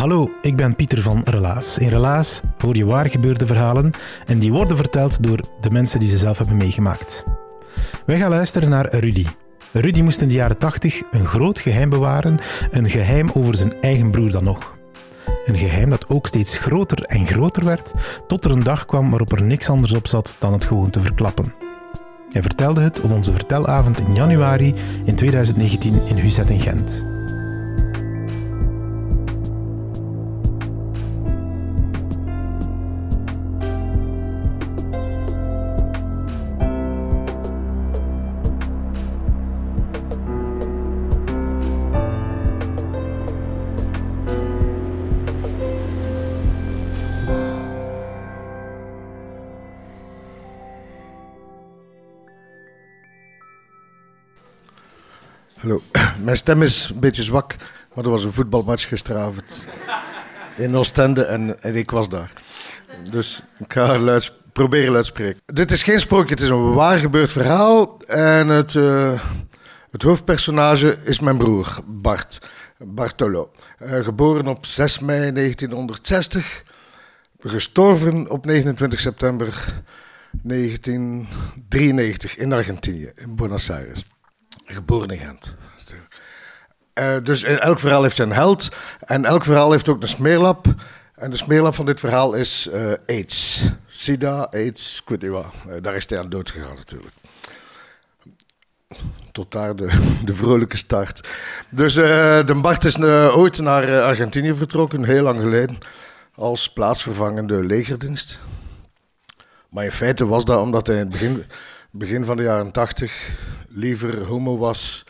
Hallo, ik ben Pieter van Relaas. In Relaas hoor je waar gebeurde verhalen en die worden verteld door de mensen die ze zelf hebben meegemaakt. Wij gaan luisteren naar Rudy. Rudy moest in de jaren 80 een groot geheim bewaren, een geheim over zijn eigen broer dan nog. Een geheim dat ook steeds groter en groter werd, tot er een dag kwam waarop er niks anders op zat dan het gewoon te verklappen. Hij vertelde het op onze vertelavond in januari in 2019 in Huzet in Gent. Mijn stem is een beetje zwak, maar er was een voetbalmatch gisteravond in Oostende en, en ik was daar. Dus ik ga luid, proberen spreken. Dit is geen sprookje, het is een waar gebeurd verhaal. En het, eh, het hoofdpersonage is mijn broer, Bart. Bartolo. Eh, geboren op 6 mei 1960. Gestorven op 29 september 1993 in Argentinië, in Buenos Aires. Geboren in Gent. Eh, dus elk verhaal heeft zijn held. En elk verhaal heeft ook een smeerlap. En de smeerlap van dit verhaal is eh, AIDS. Sida, AIDS, ik weet niet wat. Eh, daar is hij aan dood gegaan natuurlijk. Tot daar de, de vrolijke start. Dus de Bart is ooit naar Argentinië vertrokken, heel lang geleden. Als plaatsvervangende legerdienst. Maar in feite was dat omdat hij in het begin, begin van de jaren tachtig liever homo was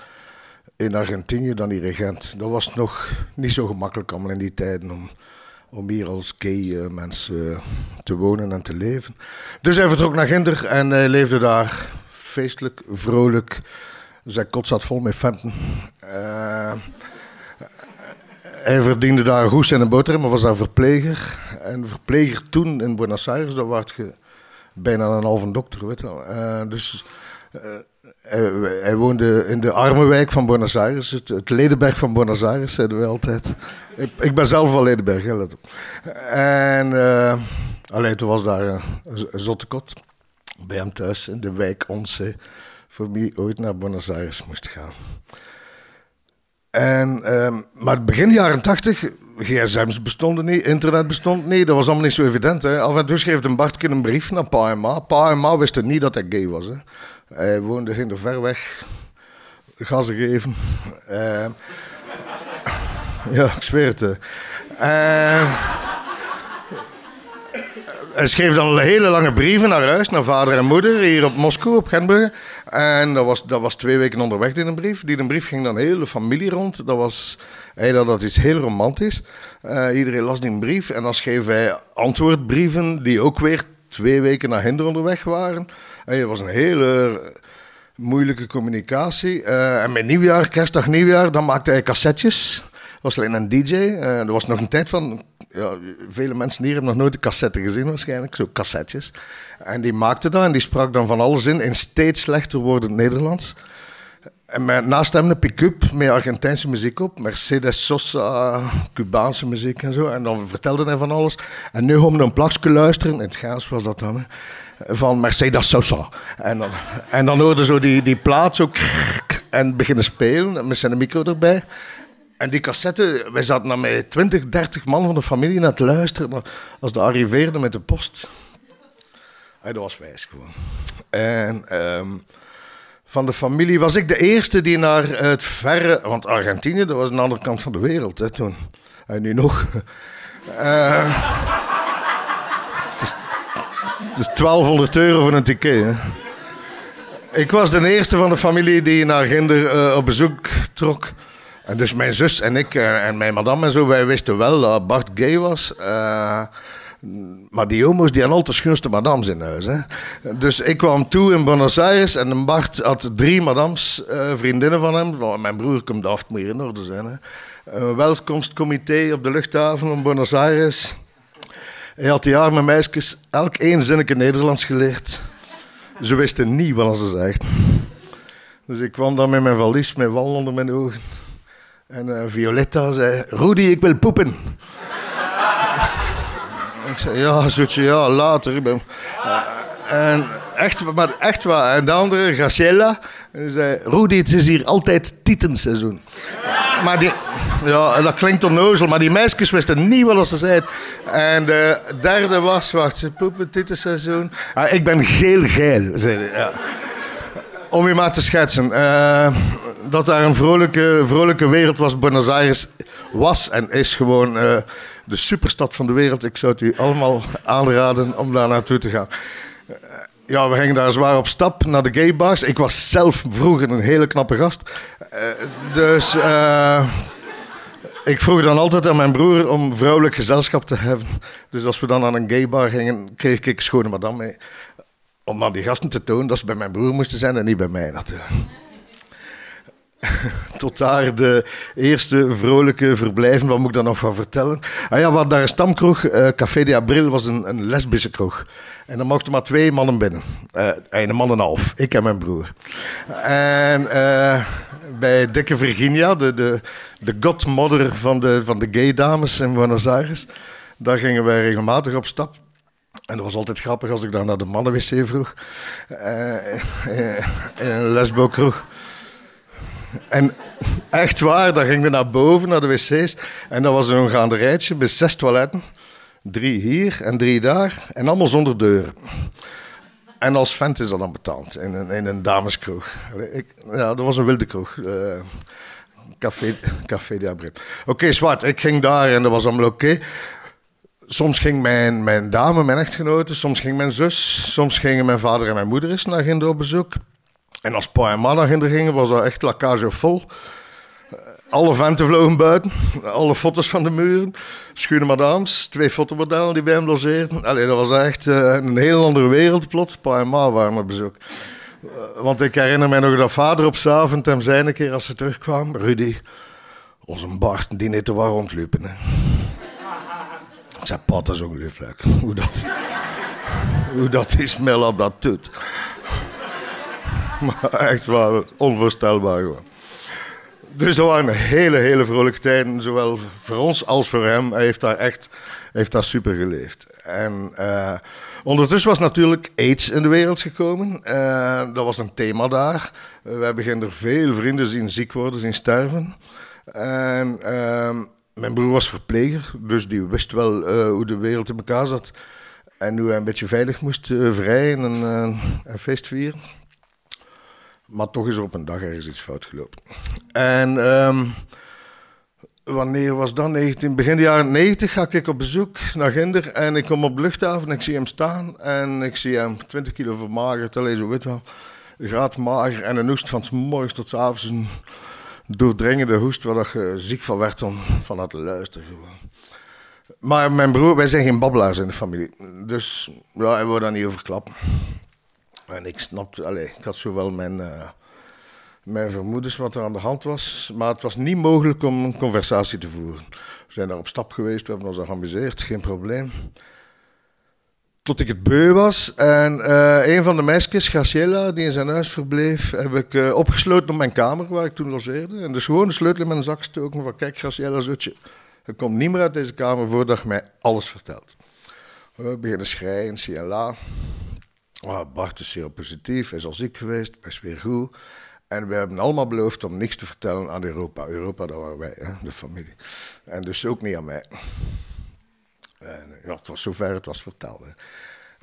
in Argentinië dan hier in Gent. Dat was nog niet zo gemakkelijk allemaal in die tijden om, om hier als gay eh, mensen eh, te wonen en te leven. Dus hij vertrok naar Ginder en hij leefde daar feestelijk, vrolijk. Zijn kot zat vol met venten. Eh, hij verdiende daar een hoes en een boterham, maar was daar verpleger. En verpleger toen in Buenos Aires, daar werd je bijna een halve dokter, weet je wel. Dus hij, hij woonde in de arme wijk van Buenos Aires, het, het Ledenberg van Buenos Aires, zeiden we altijd. Ik, ik ben zelf van Ledenberg, hè, let op. En uh, alleen toen was daar een, een zotte kot bij hem thuis in de wijk Once, voor wie ooit naar Buenos Aires moest gaan. En, ehm, maar begin jaren tachtig, gsm's bestonden niet, internet bestond niet, dat was allemaal niet zo evident. Hè. Af en toe schreef een Bartje een brief naar pa en ma. Pa en ma wisten niet dat hij gay was. Hè. Hij woonde hinder ver weg, gassen geven. Ehm, ja, ik zweer het. Ehm, hij schreef dan hele lange brieven naar huis, naar vader en moeder, hier op Moskou, op Gentbrugge. En dat was, dat was twee weken onderweg, die een brief. Die brief ging dan hele familie rond. Dat was, hij dat, dat is heel romantisch. Eh, iedereen las die brief en dan schreef hij antwoordbrieven die ook weer twee weken naar Hinder onderweg waren. Het was een hele moeilijke communicatie. Eh, en met nieuwjaar, kerstdag, nieuwjaar, dan maakte hij cassettes. was alleen een DJ. Uh, er was nog een tijd van. Ja, vele mensen hier hebben nog nooit een cassette gezien, waarschijnlijk. Zo cassettes. En die maakte dat en die sprak dan van alles in, in steeds slechter wordend Nederlands. En met, naast hem een pick-up met Argentijnse muziek op. Mercedes Sosa, Cubaanse muziek en zo. En dan vertelde hij van alles. En nu we een plakje luisteren. In het Gaans was dat dan. Van Mercedes Sosa. En dan, en dan hoorde zo die, die plaat zo... En beginnen spelen met zijn micro erbij. En die cassette, wij zaten naar mij 20, 30 man van de familie naar te luisteren als de arriveerde met de post. Hey, dat was wijs gewoon. En ehm, van de familie was ik de eerste die naar het verre... Want Argentinië, dat was aan de andere kant van de wereld hè, toen. En nu nog. Uh, het, is, het is 1200 euro voor een ticket. Hè. Ik was de eerste van de familie die naar Ginder uh, op bezoek trok. En dus mijn zus en ik uh, en mijn madame en zo, wij wisten wel dat Bart gay was. Maar die homo's die hadden altijd schoonste madams in huis. Hè. Dus ik kwam toe in Buenos Aires en Bart had drie madams, uh, vriendinnen van hem. Mijn broer komt af, het moet hier in orde zijn. Hè. Een welkomstcomité op de luchthaven van Buenos Aires. Hij had die arme meisjes elk één zinnetje Nederlands geleerd. Ze wisten niet wat ze zegt. Dus ik kwam dan met mijn valies, met wal onder mijn ogen. En uh, Violetta zei, Rudy, ik wil poepen. Ik zei, ja, zoetje, ja, later. Ik ben... En echt, maar echt waar. En de andere, Graciela, zei, Rudy, het is hier altijd tietenseizoen. maar die, ja, dat klinkt onnozel, maar die meisjes wisten niet wat ze zeiden. En de derde was, wacht, ze poepen tietenseizoen. Ah, ik ben geel-geel, zei hij, ja. Om je maar te schetsen. Uh, dat daar een vrolijke, vrolijke wereld was. Buenos Aires was en is gewoon uh, de superstad van de wereld. Ik zou het u allemaal aanraden om daar naartoe te gaan. Uh, ja, we gingen daar zwaar op stap naar de gay bars. Ik was zelf vroeger een hele knappe gast. dus ik vroeg dan altijd aan mijn broer om vrouwelijk gezelschap te hebben. Dus als we dan aan een gay bar gingen, kreeg ik schone madame mee. Om aan die gasten te tonen dat ze bij mijn broer moesten zijn en niet bij mij natuurlijk. Tot daar de eerste vrolijke verblijven. Wat moet ik daar nog van vertellen? Ah ja, hadden daar een stamkroeg. Uh, Café de Abril was een, een lesbische kroeg. En dan mochten maar twee mannen binnen. Uh, een man en een half. Ik en mijn broer. En uh, bij Dikke Virginia, de, de, de godmother van de, van de gay dames in Buenos Aires. Daar gingen wij regelmatig op stap. En dat was altijd grappig als ik daar naar de mannenwc vroeg. in een lesbo-kroeg. En echt waar, dan ging je naar boven, naar de wc's. En dat was een gaande rijtje met zes toiletten. Drie hier en drie daar. En allemaal zonder deuren. En als vent is dat dan betaald in een, in een dameskroeg. Ik, ja, dat was een wilde kroeg. Uh, café, café de. Oké, zwart. Ik ging daar en dat was allemaal oké. Soms ging mijn, mijn dame, mijn echtgenote, soms ging mijn zus, soms gingen mijn vader en mijn moeder eens naar Ginder op bezoek. En als pa en ma naar Ginder gingen, was dat echt lakage vol. Alle venten vlogen buiten, alle foto's van de muren, schuine madames, twee fotomodellen die bij hem logeerden. Allee, dat was echt uh, een heel andere wereld plots. Pa en ma waren op bezoek. Uh, want ik herinner mij nog dat vader op avond hem zei een keer als ze terugkwam: Rudy, onze Bart die niet te waar rondlopen. Ik zei: Pat, dat is ongelooflijk. Hoe dat, hoe dat is Mel dat doet. Maar echt waar, onvoorstelbaar gewoon. Dus dat waren hele, hele vrolijke tijden, zowel voor ons als voor hem. Hij heeft daar echt heeft daar super geleefd. En uh, ondertussen was natuurlijk AIDS in de wereld gekomen. Uh, dat was een thema daar. We hebben er veel vrienden zien ziek worden, zien sterven. En ehm, mijn broer was verpleger, dus die wist wel hoe de wereld in elkaar zat. En hoe hij een beetje veilig moest vrijen en, en feest vieren. Maar toch is er op een dag ergens iets fout gelopen. En um, wanneer was dat? 19, begin de jaren 90 ga ik op bezoek naar Ginder. En ik kom op de luchthaven en ik zie hem staan. En ik zie hem 20 kilo vermagerd, alleen zo wit wel. Graad mager en een hoest van morgens tot s avonds. Een doordringende hoest waar je ziek van werd om van het luisteren. Maar mijn broer, wij zijn geen babbelaars in de familie. Dus ja, hij wil daar niet over klappen. En ik snapte, allez, ik had zowel mijn, uh, mijn vermoedens wat er aan de hand was, maar het was niet mogelijk om een conversatie te voeren. We zijn daar op stap geweest, we hebben ons geamuseerd, geen probleem. Tot ik het beu was en uh, een van de meisjes, Graciela, die in zijn huis verbleef, heb ik uh, opgesloten op mijn kamer waar ik toen logeerde. En dus gewoon de sleutel in mijn zak gestoken van kijk Graciela, zutje, je komt niet meer uit deze kamer voordat je mij alles vertelt. We beginnen schreien, CLA. Oh, Bart is zeer positief, is al ziek geweest, is weer goed. En we hebben allemaal beloofd om niks te vertellen aan Europa. Europa, dat waren wij, hè, de familie. En dus ook niet aan mij. En ja, het was zover, het was verteld.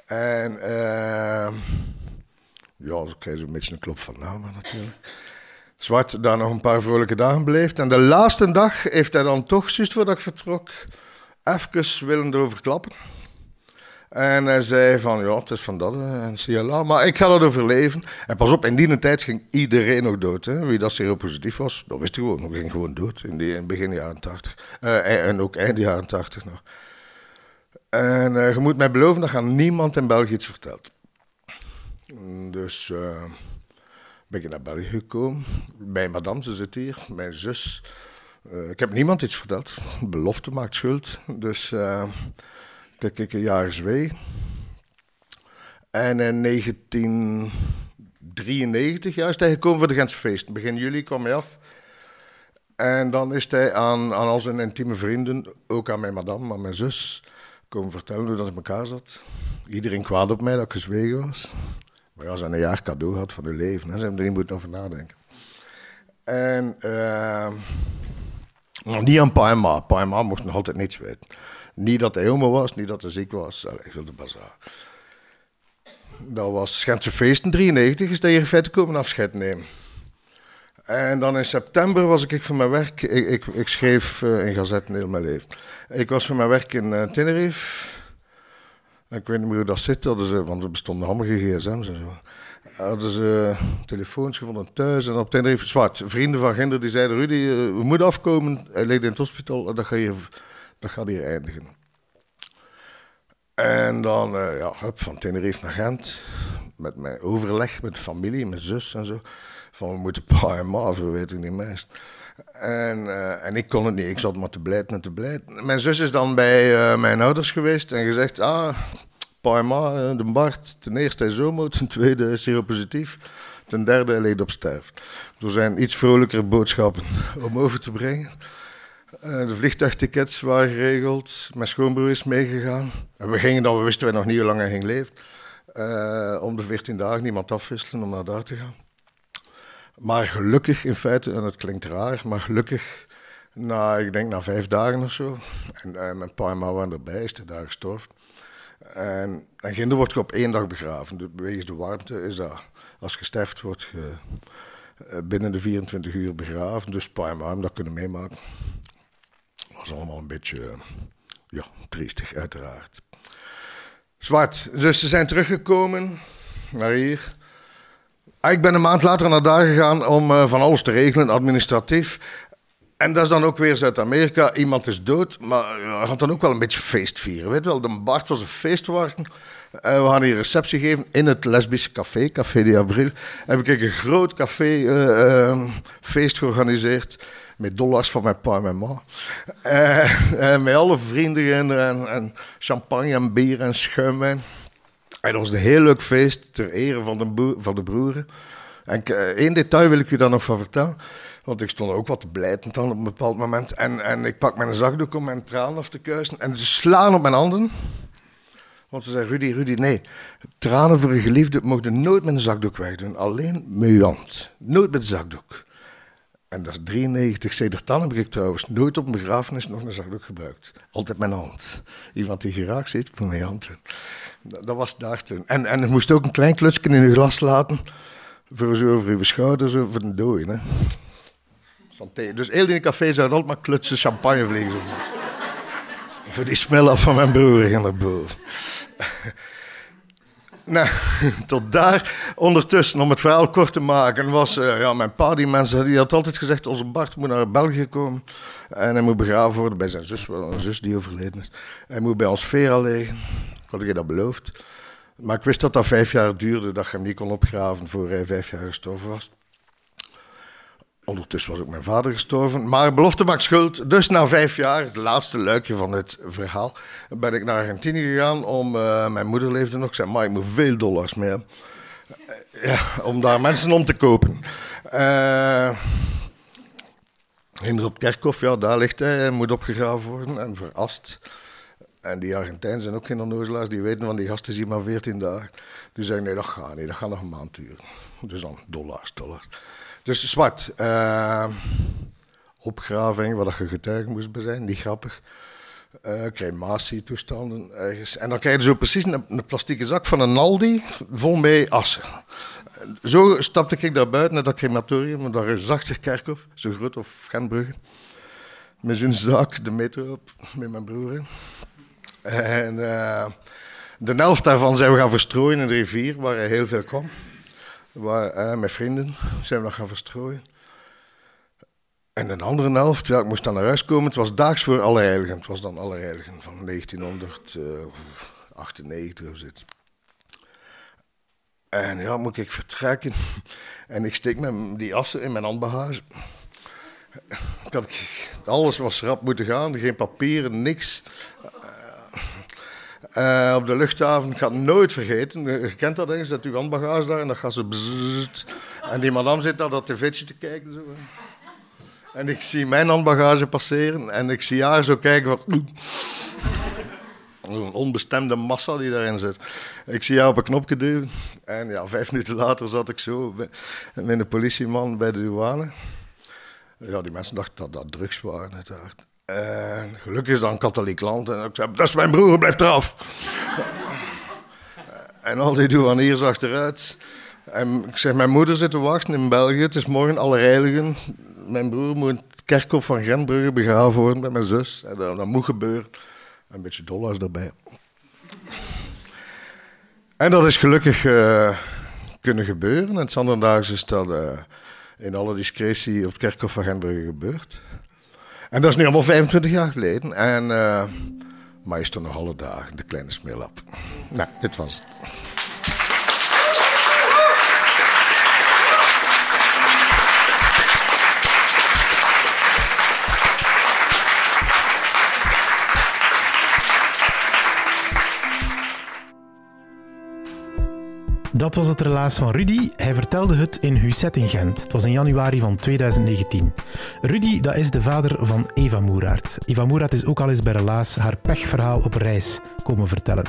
En ehm, ja, dan krijg je zo'n beetje een klop van namen natuurlijk. Zwart daar nog een paar vrolijke dagen bleef. En de laatste dag heeft hij dan toch, juist voordat ik vertrok, even willen erover klappen. En hij zei van, ja, het is van dat eh, en CLA, maar ik ga dat overleven. En pas op, in die tijd ging iedereen nog dood. Hè. Wie dat seropositief was, dat wist je gewoon. nog ging gewoon dood in, die, in begin jaren 80. Eh, en ook eind jaren 80 nog. En eh, je moet mij beloven dat aan niemand in België iets vertelt. Dus eh, ben ik naar België gekomen. Bij madame, ze zit hier, mijn zus. Eh, ik heb niemand iets verteld. Belofte maakt schuld. Dus eh kijk ik een jaar zwee. En in 1993 ja, is hij gekomen voor de Gentse feest. Begin juli kwam hij af. En dan is hij aan, aan al zijn intieme vrienden, ook aan mijn madame, aan mijn zus, komen vertellen hoe dat in elkaar zat. Iedereen kwaad op mij dat ik gezwegen was. Maar ja, ze een jaar cadeau gehad van hun leven. Hè. Ze hebben er niet over nadenken. En nog niet aan pa en ma. Pa en ma nog altijd niets weten. Niet dat hij homo was, niet dat hij ziek was. Ik wilde bazaar. Dat was Gentse feesten 93, is hij hier in feite komen afscheid nemen. En dan in september was ik van mijn werk. Ik, ik, schreef eh, in gazetten heel mijn leven. Ik was van mijn werk in eh, Tenerife. Ik weet niet meer hoe dat zit, hadden ze, want er bestonden allemaal gsm's en zo. Hadden ze telefoons gevonden thuis en op Tenerife zwart. Vrienden van Ginder die zeiden: Rudy, eh, we moeten afkomen. Hij in het hospital dat gaat hier, dat gaat hier eindigen. En dan, eh, ja, hup, van Tenerife naar Gent. Met mijn overleg met familie, mijn zus en zo. Van we moeten pa en ma verweten, die meest. En, eh, en ik kon het niet, ik zat maar te blijten en te blijten. Mijn zus is dan bij eh, mijn ouders geweest en gezegd: Ah, pa en ma, de Bart, ten eerste hij zomo, ten tweede is seropositief. Ten derde leed op sterf. Er zijn iets vrolijkere boodschappen om over te brengen. Eh, de vliegtuigtickets waren geregeld. Mijn schoonbroer is meegegaan. En we gingen dan, we wisten wij nog niet hoe lang hij ging leven. Eh, om de 14 dagen iemand afwisselen om naar daar te gaan. Maar gelukkig in feite, en het klinkt raar, maar gelukkig, na, ik denk na vijf dagen of zo. En eh, mijn pa en ma waren erbij, is daar gestorven. En, en Ginder wordt je op één dag begraven. De, wegens de warmte is dat, als je sterft, wordt je binnen de 24 uur begraven. Dus pa en ma hebben dat kunnen meemaken was allemaal een beetje, eh, ja, triestig uiteraard. Zwart, dus ze zijn teruggekomen naar hier. Ah, Ik ben een maand later naar daar gegaan om eh, van alles te regelen, administratief. En dat is dan ook weer Zuid-Amerika. Iemand is dood, maar ja, hij gaat dan ook wel een beetje feest vieren. Weet wel, de Bart was een feestwarken. Eh, we gaan hier een receptie geven in het lesbische café, Café de Abril. Heb ik een groot café eh, eh, feest georganiseerd. Met dollars van mijn pa en mijn ma. Eh, met alle vrienden en, en, champagne en bier en schuimwijn. En dat was een heel leuk feest ter ere van de, van de broeren. En één detail wil ik u daar nog van vertellen. Want ik stond ook wat te dan op een bepaald moment. En, en ik pak mijn zakdoek om mijn tranen af te kuisen. En ze slaan op mijn handen. Want ze zei, Rudy, Rudy, nee. Tranen voor een geliefde mogen nooit met een zakdoek wegdoen. Alleen met je hand. Nooit met een zakdoek. En dat is 93. Sedert dan heb ik trouwens nooit op een begrafenis nog een zakdoek gebruikt. Altijd mijn hand. Iemand die geraakt zit, moet mijn hand. Dat, was daar toen. En, en je moest ook een klein klutsje in je glas laten. Voor zo over je schouder, zo voor de dooi. Hè. Dus heel die café zouden altijd maar klutsen champagne vliegen. Voor die smel af van mijn broer en naar boven. Nou, tot daar. Ondertussen, om het verhaal kort te maken, was eh, ja, mijn pa, die mensen, die had altijd gezegd, onze Bart moet naar België komen. En hij moet begraven worden bij zijn zus, wel een zus die overleden is. Hij moet bij ons Vera liggen. Ik had je dat beloofd. Maar ik wist dat dat vijf jaar duurde, dat je hem niet kon opgraven voor hij vijf jaar gestorven was. Ondertussen was ook mijn vader gestorven. Maar belofte maakt schuld. Dus na vijf jaar, het laatste luikje van het verhaal, ben ik naar Argentinië gegaan. Om, eh, mijn moeder leefde nog. Zei, maar ik moet veel dollars mee. Eh, ja, om daar mensen om te kopen. Eh Hinder op Kerkhof, ja, daar ligt hij. Hij moet opgegraven worden en verast. En die Argentijnen zijn ook geen onnozelaars. Die weten van die gasten zien maar 14 dagen. Die zeggen, nee, dat gaat niet. Dat gaat nog een maand duren. Dus dan dollars, dollars. Dus zwart. eh, opgraving, waar dat je getuige moest bij zijn. Niet grappig. eh crematie-toestanden ergens. En dan krijg je zo precies een, een plastieke zak van een Aldi vol met assen. Zo stapte ik daar buiten naar dat crematorium, daar is 80 kerkhof, zo groot of Gentbrugge. Met zo'n zak de metro op, met mijn broer. En eh, de helft daarvan zijn we gaan verstrooien in de rivier, waar er heel veel kwam. Waar, eh, met vrienden zijn we dat gaan verstrooien. En een andere helft, ja, ik moest dan naar huis komen. Het was daags voor Allerheiligen. Het was dan Allerheiligen van 1998 of zoiets. En ja, moet ik vertrekken. En ik steek met die assen in mijn handbagage. Ik alles was rap moeten gaan, geen papieren, niks. Eh, op de luchthaven, ik ga het nooit vergeten. Je kent dat eens, dat uw handbagage daar en dan gaat ze bzzzt. En die madame zit naar dat tv'tje te kijken. Zo. En ik zie mijn handbagage passeren en ik zie haar zo kijken van... Een onbestemde massa die daarin zit. Ik zie haar op een knopje duwen. En ja, vijf minuten later zat ik zo met een politieman bij de douane. Ja, die mensen dachten dat dat drugs waren, uiteraard. En gelukkig is dat een katholiek land. En ik zei, dat is mijn broer, blijf eraf. en al die douaniers achteruit. En ik zeg, mijn moeder zit te wachten in België. Het is morgen Allerheiligen. Mijn broer moet in het kerkhof van Gentbrugge begraven worden met mijn zus. En dat, moet gebeuren. Een beetje dollars erbij. En dat is gelukkig eh, kunnen gebeuren. En het Zanderdaags is dat eh, in alle discretie op het kerkhof van Gentbrugge gebeurd. En dat is nu allemaal 25 jaar geleden. En, maar is er nog alle dagen, de kleine smeerlap. Nou, dit was het. Dat was het relaas van Rudy. Hij vertelde het in Husset in Gent. Het was in januari van 2019. Rudy, dat is de vader van Eva Moeraert. Eva Moeraert is ook al eens bij Relaas haar pechverhaal op reis komen vertellen.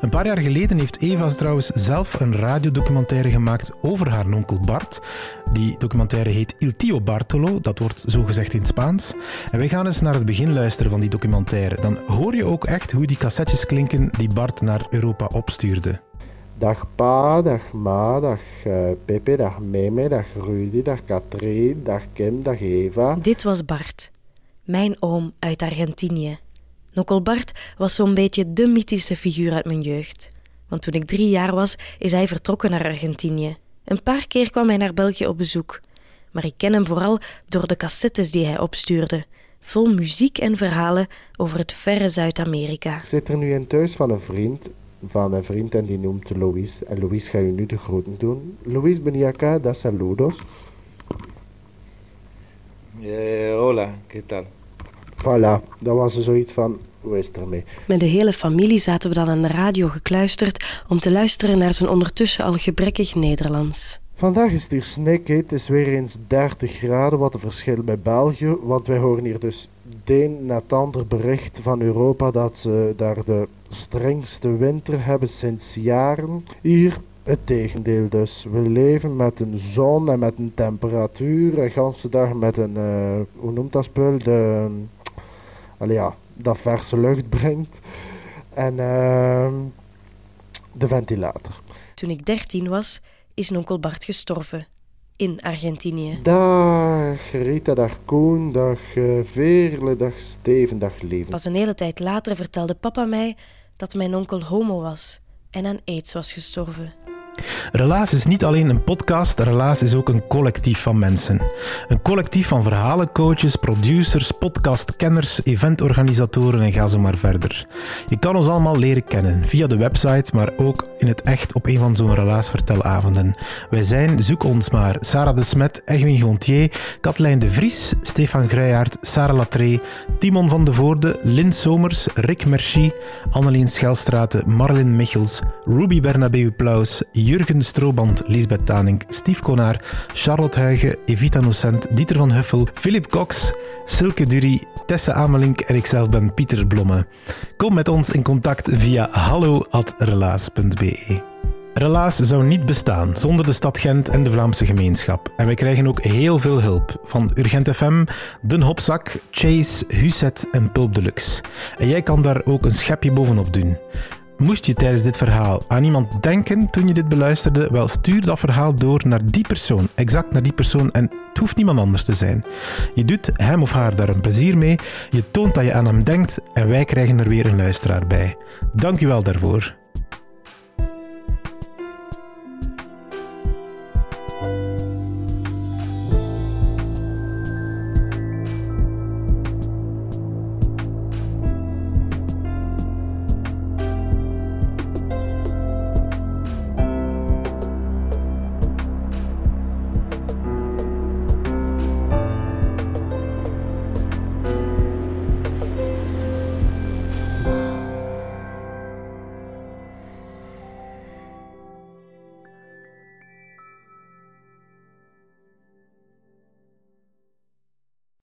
Een paar jaar geleden heeft Eva trouwens zelf een radiodocumentaire gemaakt over haar onkel Bart. Die documentaire heet Il Tio Bartolo, dat wordt zo gezegd in Spaans. En wij gaan eens naar het begin luisteren van die documentaire. Dan hoor je ook echt hoe die cassettes klinken die Bart naar Europa opstuurde. Dag pa, dag ma, dag eh, Pepe, dag Meme, dag Rudy, dag Katrien, dag Kim, dag Eva. Dit was Bart, mijn oom uit Argentinië. Nokkel Bart was zo'n beetje de mythische figuur uit mijn jeugd. Want toen ik drie jaar was, is hij vertrokken naar Argentinië. Een paar keer kwam hij naar België op bezoek. Maar ik ken hem vooral door de cassettes die hij opstuurde. Vol muziek en verhalen over het verre Zuid-Amerika. Ik zit er nu in thuis van een vriend, van een vriend en die noemt Louis. En Louis ga je nu de groeten doen. Louis Beniaca, da saludos. Eh, hola, ¿qué tal? Voilà, dat was er zoiets van, hoe is het ermee? Met de hele familie zaten we dan aan de radio gekluisterd om te luisteren naar zijn ondertussen al gebrekkig Nederlands. Vandaag is het hier snikheet, het is weer eens 30 graden, wat een verschil met België. Want wij horen hier dus de een na het ander bericht van Europa dat ze daar de strengste winter hebben sinds jaren. Hier het tegendeel dus. We leven met een zon en met een temperatuur en ganse dag met een, eh, hoe noemt dat spul? De, ja, dat verse lucht brengt. En ehm, de ventilator. Toen ik dertien was, is onkel Bart gestorven. In Argentinië. Dag Rita, dag Koen, dag eh, Veerle, dag Steven, dag Leven. Pas een hele tijd later vertelde papa mij dat mijn onkel homo was en aan aids was gestorven. Relaas is niet alleen een podcast, Relaas is ook een collectief van mensen. Een collectief van verhalencoaches, producers, podcastkenners, eventorganisatoren en ga zo maar verder. Je kan ons allemaal leren kennen via de website, maar ook in het echt op een van zo'n relaasvertelavonden. Wij zijn, zoek ons maar, Sarah de Smet, Egwin Gontier, Katlijn de Vries, Stefan Greijaert, Sarah Latree, Timon van de Voorde, Lynn Somers, Rick Merci, Annelien Schelstraten, Marlin Michels, Ruby Bernabeu Plaus, Jurgen Strooband, Lisbeth Taning, Steve Konaar, Charlotte Huigen, Evita Nocent, Dieter van Huffel, Philip Cox, Silke Dury, Tesse Amelink en ikzelf ben Pieter Blomme. Kom met ons in contact via hallo.relaas.be. Relaas zou niet bestaan zonder de stad Gent en de Vlaamse gemeenschap. En wij krijgen ook heel veel hulp van Urgent FM, Den Hopzak, Chase, Huset en Pulp Deluxe. En jij kan daar ook een schepje bovenop doen. Moest je tijdens dit verhaal aan iemand denken toen je dit beluisterde, wel stuur dat verhaal door naar die persoon, exact naar die persoon en het hoeft niemand anders te zijn. Je doet hem of haar daar een plezier mee, je toont dat je aan hem denkt en wij krijgen er weer een luisteraar bij. Dank u wel daarvoor.